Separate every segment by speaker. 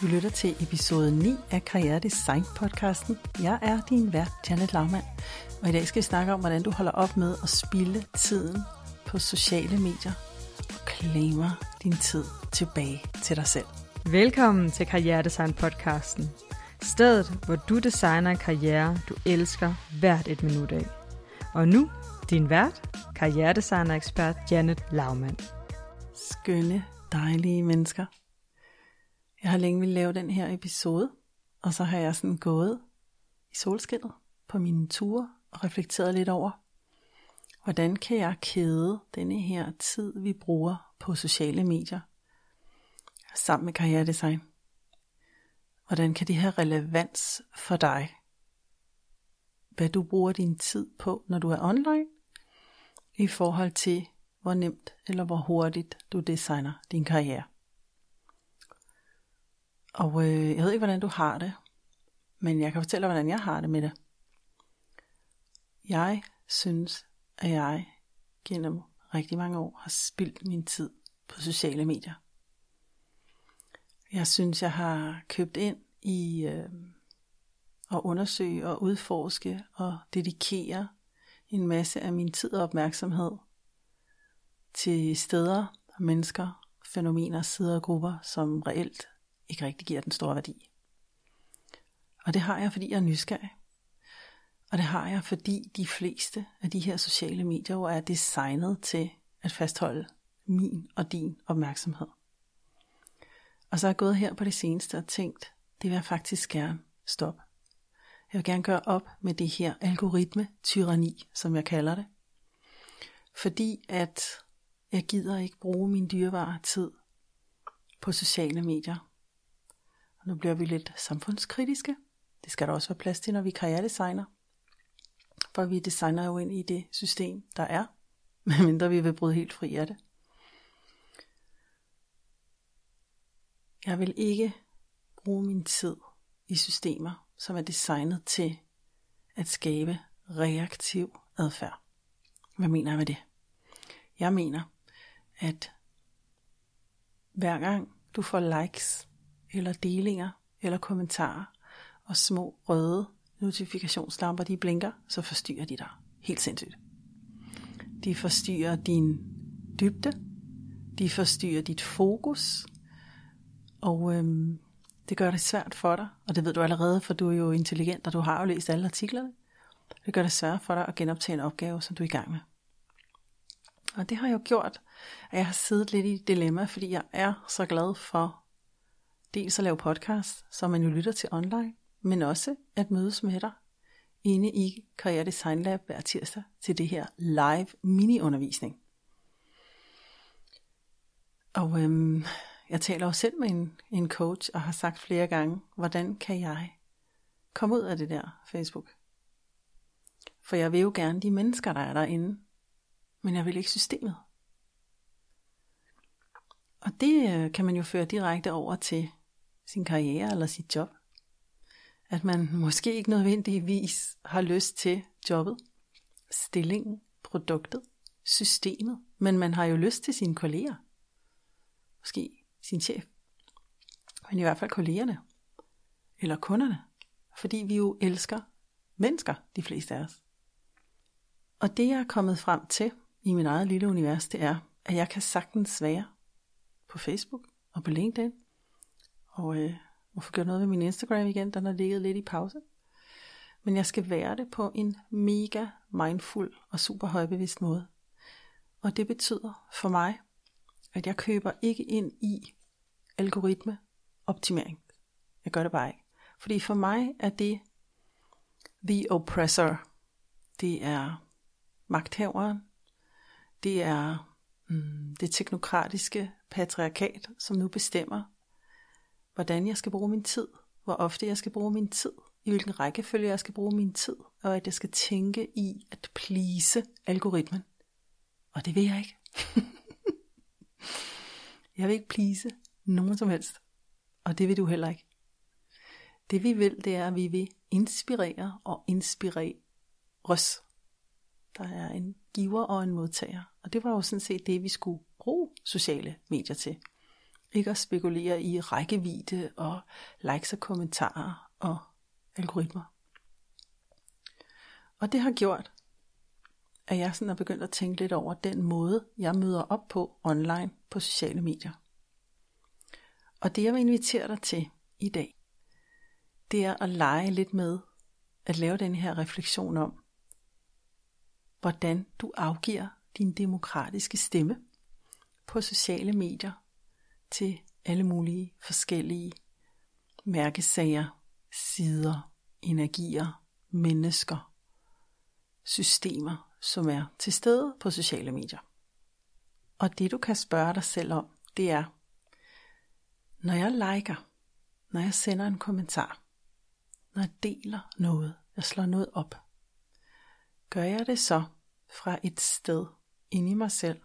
Speaker 1: Du lytter til episode 9 af Karriere Design podcasten. Jeg er din vært, Janet Laumann, og i dag skal vi snakke om, hvordan du holder op med at spilde tiden på sociale medier og claimer din tid tilbage til dig selv.
Speaker 2: Velkommen til Karriere Design podcasten. Stedet, hvor du designer en karriere, du elsker hvert et minut af. Og nu, din vært, karrieredesigner-ekspert Janet Laumann.
Speaker 1: Skønne, dejlige mennesker. Jeg har længe ville lave den her episode, og så har jeg sådan gået i solskinnet på mine ture og reflekteret lidt over, hvordan kan jeg kæde denne her tid, vi bruger på sociale medier, sammen med karrieredesign. Hvordan kan det have relevans for dig? Hvad du bruger din tid på, når du er online, i forhold til, hvor nemt eller hvor hurtigt du designer din karriere. Og øh, jeg ved ikke, hvordan du har det, men jeg kan fortælle dig, hvordan jeg har det med det. Jeg synes, at jeg gennem rigtig mange år har spildt min tid på sociale medier. Jeg synes, jeg har købt ind i øh, at undersøge og udforske og dedikere en masse af min tid og opmærksomhed til steder, mennesker, fænomener, sider og grupper, som reelt ikke rigtig giver den store værdi. Og det har jeg, fordi jeg er nysgerrig. Og det har jeg, fordi de fleste af de her sociale medier jo er designet til at fastholde min og din opmærksomhed. Og så er jeg gået her på det seneste og tænkt, det vil jeg faktisk gerne stoppe. Jeg vil gerne gøre op med det her algoritme-tyranni, som jeg kalder det. Fordi at jeg gider ikke bruge min dyrebare tid på sociale medier. Nu bliver vi lidt samfundskritiske. Det skal der også være plads til, når vi karrieredesigner. For vi designer jo ind i det system, der er, medmindre vi vil bryde helt fri af det. Jeg vil ikke bruge min tid i systemer, som er designet til at skabe reaktiv adfærd. Hvad mener jeg med det? Jeg mener, at hver gang du får likes, eller delinger, eller kommentarer, og små røde notifikationslamper, de blinker, så forstyrrer de dig helt sindssygt. De forstyrrer din dybde, de forstyrrer dit fokus, og øhm, det gør det svært for dig, og det ved du allerede, for du er jo intelligent, og du har jo læst alle artiklerne. Det gør det svært for dig at genoptage en opgave, som du er i gang med. Og det har jo gjort, at jeg har siddet lidt i et dilemma, fordi jeg er så glad for dels at lave podcast, som man jo lytter til online, men også at mødes med dig inde i Karriere Design Lab hver tirsdag til det her live mini-undervisning. Og øhm, jeg taler også selv med en, en coach og har sagt flere gange, hvordan kan jeg komme ud af det der Facebook? For jeg vil jo gerne de mennesker, der er derinde, men jeg vil ikke systemet. Og det øh, kan man jo føre direkte over til sin karriere eller sit job. At man måske ikke nødvendigvis har lyst til jobbet, stillingen, produktet, systemet, men man har jo lyst til sine kolleger. Måske sin chef. Men i hvert fald kollegerne. Eller kunderne. Fordi vi jo elsker mennesker, de fleste af os. Og det jeg er kommet frem til i min eget lille univers, det er, at jeg kan sagtens være på Facebook og på LinkedIn. Og øh, må få gjort noget ved min Instagram igen, den har ligget lidt i pause. Men jeg skal være det på en mega mindful og super højbevidst måde. Og det betyder for mig, at jeg køber ikke ind i algoritme optimering. Jeg gør det bare ikke. Fordi for mig er det the oppressor. Det er magthaveren. Det er mm, det teknokratiske patriarkat, som nu bestemmer, hvordan jeg skal bruge min tid, hvor ofte jeg skal bruge min tid, i hvilken rækkefølge jeg skal bruge min tid, og at jeg skal tænke i at please algoritmen. Og det vil jeg ikke. jeg vil ikke please nogen som helst. Og det vil du heller ikke. Det vi vil, det er, at vi vil inspirere og inspirere os. Der er en giver og en modtager. Og det var jo sådan set det, vi skulle bruge sociale medier til. Ikke at spekulere i rækkevidde og likes og kommentarer og algoritmer. Og det har gjort, at jeg sådan er begyndt at tænke lidt over den måde, jeg møder op på online på sociale medier. Og det jeg vil invitere dig til i dag, det er at lege lidt med at lave den her refleksion om, hvordan du afgiver din demokratiske stemme på sociale medier til alle mulige forskellige mærkesager, sider, energier, mennesker, systemer, som er til stede på sociale medier. Og det du kan spørge dig selv om, det er, når jeg liker, når jeg sender en kommentar, når jeg deler noget, jeg slår noget op, gør jeg det så fra et sted inde i mig selv,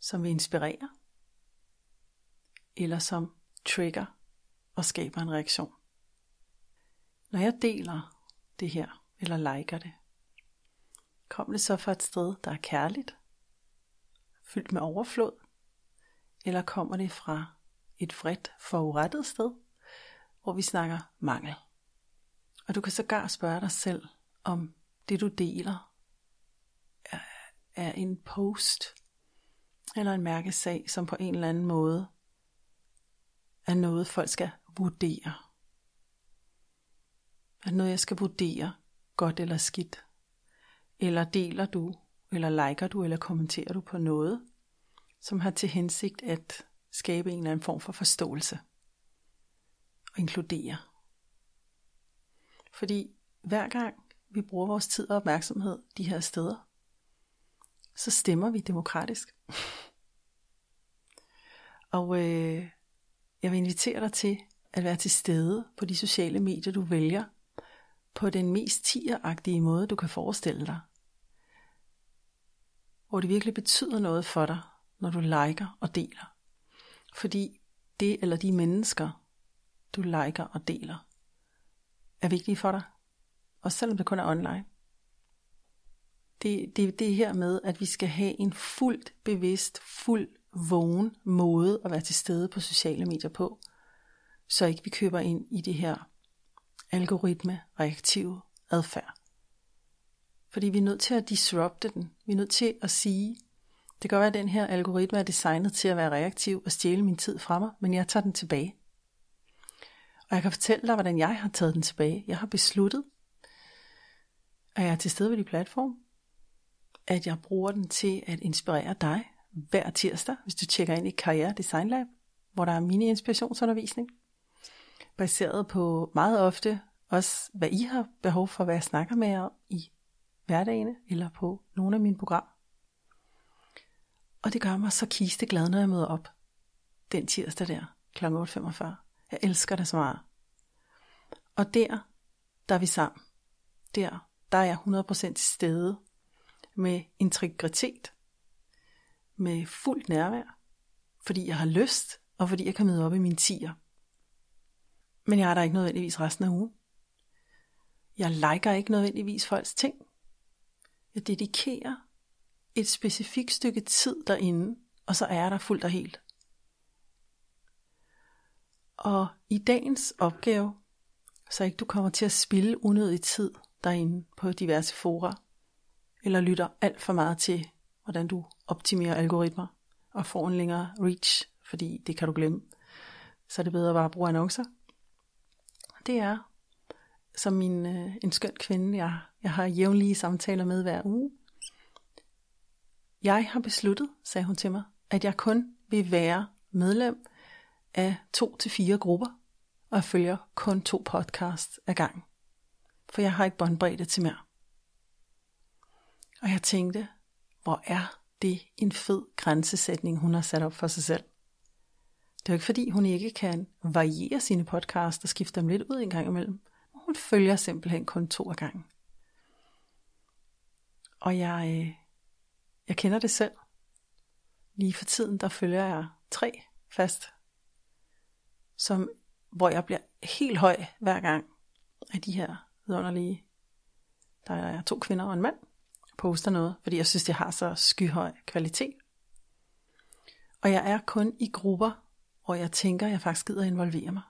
Speaker 1: som vil inspirere, eller som trigger og skaber en reaktion. Når jeg deler det her, eller liker det, kom det så fra et sted, der er kærligt, fyldt med overflod, eller kommer det fra et vredt, forurettet sted, hvor vi snakker mangel. Og du kan sågar spørge dig selv, om det du deler er, er en post eller en mærkesag, som på en eller anden måde er noget, folk skal vurdere. Er noget, jeg skal vurdere, godt eller skidt. Eller deler du, eller liker du, eller kommenterer du på noget, som har til hensigt at skabe en eller anden form for forståelse og inkludere. Fordi hver gang vi bruger vores tid og opmærksomhed de her steder, så stemmer vi demokratisk. og øh, jeg vil invitere dig til at være til stede på de sociale medier, du vælger, på den mest tieragtige måde, du kan forestille dig. Hvor det virkelig betyder noget for dig, når du liker og deler. Fordi det eller de mennesker, du liker og deler, er vigtige for dig. Også selvom det kun er online. Det, det, det her med, at vi skal have en fuldt bevidst, fuld vågen måde at være til stede på sociale medier på, så ikke vi køber ind i det her algoritme reaktive adfærd. Fordi vi er nødt til at disrupte den. Vi er nødt til at sige, det kan godt være, at den her algoritme er designet til at være reaktiv og stjæle min tid fra mig, men jeg tager den tilbage. Og jeg kan fortælle dig, hvordan jeg har taget den tilbage. Jeg har besluttet, at jeg er til stede ved de platform, at jeg bruger den til at inspirere dig hver tirsdag, hvis du tjekker ind i Karriere Design Lab, hvor der er mini-inspirationsundervisning, baseret på meget ofte også, hvad I har behov for, hvad jeg snakker med jer i hverdagen, eller på nogle af mine programmer. Og det gør mig så kiste glad, når jeg møder op den tirsdag der, kl. 8.45. Jeg elsker det så meget. Og der, der er vi sammen. Der, der er jeg 100% til stede med integritet, med fuldt nærvær, fordi jeg har lyst, og fordi jeg kan møde op i mine tiger. Men jeg er der ikke nødvendigvis resten af ugen. Jeg liker ikke nødvendigvis folks ting. Jeg dedikerer et specifikt stykke tid derinde, og så er jeg der fuldt og helt. Og i dagens opgave, så ikke du kommer til at spille unødig tid derinde på diverse fora, eller lytter alt for meget til, hvordan du optimerer algoritmer og får en længere reach, fordi det kan du glemme. Så er det bedre bare at bruge annoncer. Det er, som min, øh, en skøn kvinde, jeg, jeg har jævnlige samtaler med hver uge, jeg har besluttet, sagde hun til mig, at jeg kun vil være medlem af to til fire grupper, og jeg følger kun to podcasts ad gang. For jeg har ikke båndbredde til mere. Og jeg tænkte, hvor er det en fed grænsesætning, hun har sat op for sig selv. Det er jo ikke fordi, hun ikke kan variere sine podcasts og skifte dem lidt ud en gang imellem. Hun følger simpelthen kun to af gangen. Og jeg, øh, jeg kender det selv. Lige for tiden, der følger jeg tre fast, som, hvor jeg bliver helt høj hver gang af de her vidunderlige, der er to kvinder og en mand, poster noget, fordi jeg synes, det har så skyhøj kvalitet. Og jeg er kun i grupper, hvor jeg tænker, at jeg faktisk gider involvere mig.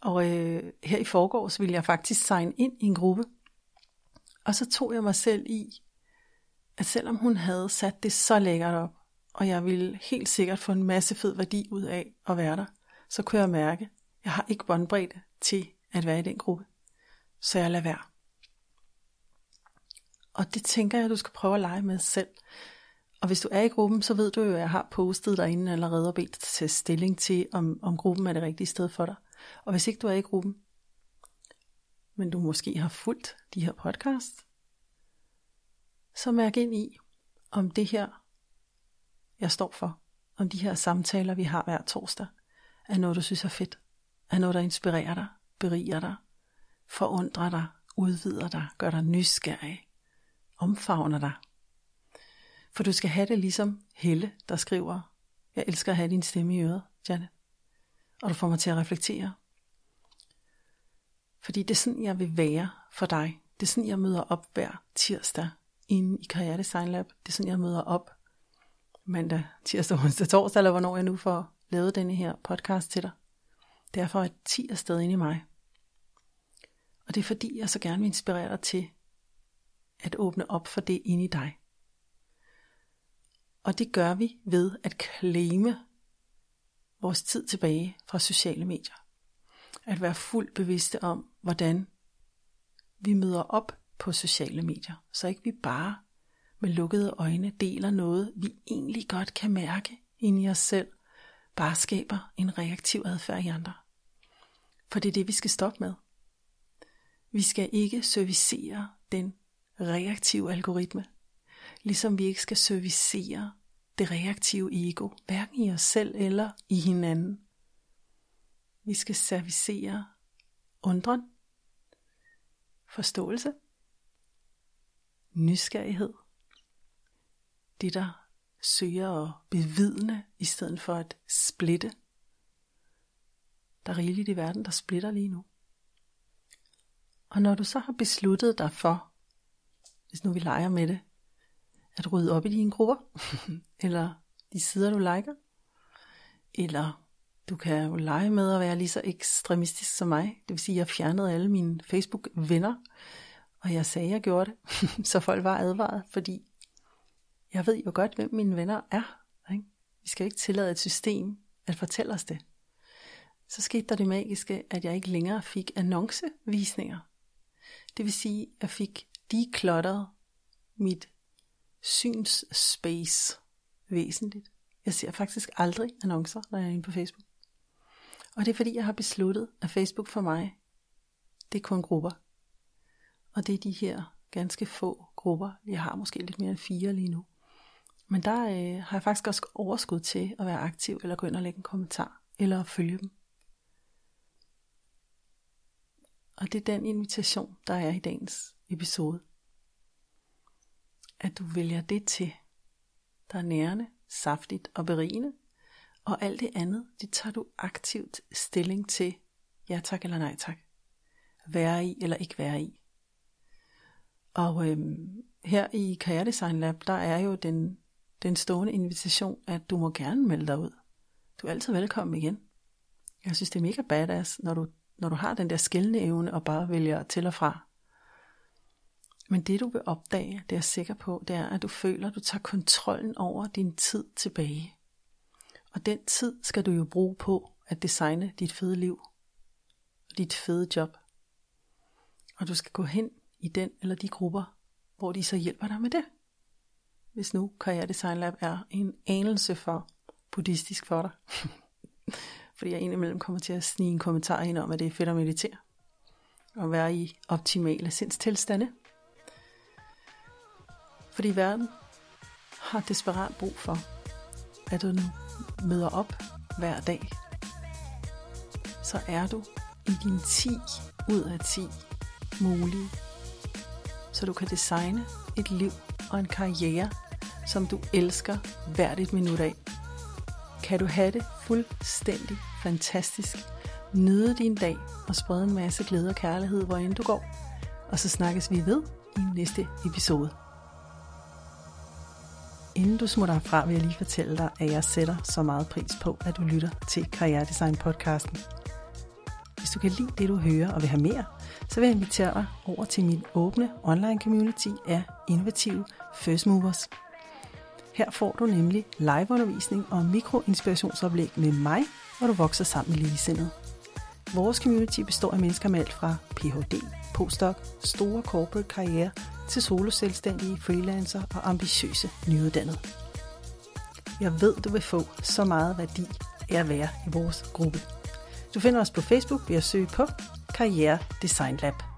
Speaker 1: Og øh, her i forgårs ville jeg faktisk signe ind i en gruppe. Og så tog jeg mig selv i, at selvom hun havde sat det så lækkert op, og jeg ville helt sikkert få en masse fed værdi ud af at være der, så kunne jeg mærke, at jeg har ikke båndbredde til at være i den gruppe. Så jeg lader være. Og det tænker jeg, du skal prøve at lege med selv. Og hvis du er i gruppen, så ved du jo, at jeg har postet derinde allerede og bedt dig til stilling til, om, om gruppen er det rigtige sted for dig. Og hvis ikke du er i gruppen, men du måske har fulgt de her podcast, så mærk ind i, om det her, jeg står for, om de her samtaler, vi har hver torsdag, er noget, du synes er fedt, er noget, der inspirerer dig, beriger dig, forundrer dig, udvider dig, gør dig nysgerrig, omfavner dig. For du skal have det ligesom Helle, der skriver, jeg elsker at have din stemme i øret, Janet. Og du får mig til at reflektere. Fordi det er sådan, jeg vil være for dig. Det er sådan, jeg møder op hver tirsdag inde i Karriere Design Lab. Det er sådan, jeg møder op mandag, tirsdag, onsdag, torsdag, eller hvornår jeg nu får lavet denne her podcast til dig. Det er for et ti sted inde i mig. Og det er fordi, jeg så gerne vil inspirere dig til at åbne op for det inde i dig. Og det gør vi ved at klæme vores tid tilbage fra sociale medier. At være fuldt bevidste om, hvordan vi møder op på sociale medier. Så ikke vi bare med lukkede øjne deler noget, vi egentlig godt kan mærke inde i os selv, bare skaber en reaktiv adfærd i andre. For det er det, vi skal stoppe med. Vi skal ikke servicere den reaktiv algoritme, ligesom vi ikke skal servicere det reaktive ego, hverken i os selv eller i hinanden. Vi skal servicere undren, forståelse, nysgerrighed, det der søger at bevidne i stedet for at splitte. Der er rigeligt i verden, der splitter lige nu. Og når du så har besluttet dig for, hvis nu vi leger med det, at rydde op i dine grupper, eller de sider du liker, eller du kan jo lege med at være lige så ekstremistisk som mig. Det vil sige, at jeg fjernede alle mine Facebook-venner, og jeg sagde, at jeg gjorde det, så folk var advaret, fordi jeg ved jo godt, hvem mine venner er. Ikke? Vi skal ikke tillade et system at fortælle os det. Så skete der det magiske, at jeg ikke længere fik annoncevisninger. Det vil sige, at jeg fik declutteret mit synsspace væsentligt. Jeg ser faktisk aldrig annoncer, når jeg er inde på Facebook. Og det er fordi, jeg har besluttet, at Facebook for mig, det er kun grupper. Og det er de her ganske få grupper. Jeg har måske lidt mere end fire lige nu. Men der øh, har jeg faktisk også overskud til at være aktiv, eller gå ind og lægge en kommentar, eller følge dem. Og det er den invitation, der er i dagens episode. At du vælger det til, der er nærende, saftigt og berigende, og alt det andet, det tager du aktivt stilling til, ja tak eller nej tak. Være i eller ikke være i. Og øhm, her i Karriere Design Lab, der er jo den, den stående invitation, at du må gerne melde dig ud. Du er altid velkommen igen. Jeg synes, det er mega badass, når du, når du har den der skældende evne og bare vælger til og fra. Men det du vil opdage, det er jeg sikker på, det er, at du føler, at du tager kontrollen over din tid tilbage. Og den tid skal du jo bruge på at designe dit fede liv. Og dit fede job. Og du skal gå hen i den eller de grupper, hvor de så hjælper dig med det. Hvis nu Karriere Design Lab er en anelse for buddhistisk for dig. Fordi jeg indimellem kommer til at snige en kommentar ind om, at det er fedt at meditere. Og være i optimale sindstilstande. Fordi verden har desperat brug for, at du møder op hver dag. Så er du i din 10 ud af 10 mulige så du kan designe et liv og en karriere, som du elsker hvert et minut af. Kan du have det fuldstændig fantastisk, nyde din dag og sprede en masse glæde og kærlighed, hvor end du går. Og så snakkes vi ved i næste episode inden du smutter herfra, vil jeg lige fortælle dig, at jeg sætter så meget pris på, at du lytter til Karrieredesign podcasten. Hvis du kan lide det, du hører og vil have mere, så vil jeg invitere dig over til min åbne online community af innovative First Movers. Her får du nemlig liveundervisning og mikroinspirationsoplæg med mig, hvor du vokser sammen med ligesindede. Vores community består af mennesker med alt fra Ph.D., postdoc, store corporate karriere til soloselvstændige, freelancer og ambitiøse nyuddannede. Jeg ved, du vil få så meget værdi af at være i vores gruppe. Du finder os på Facebook ved at søge på Karriere Design Lab.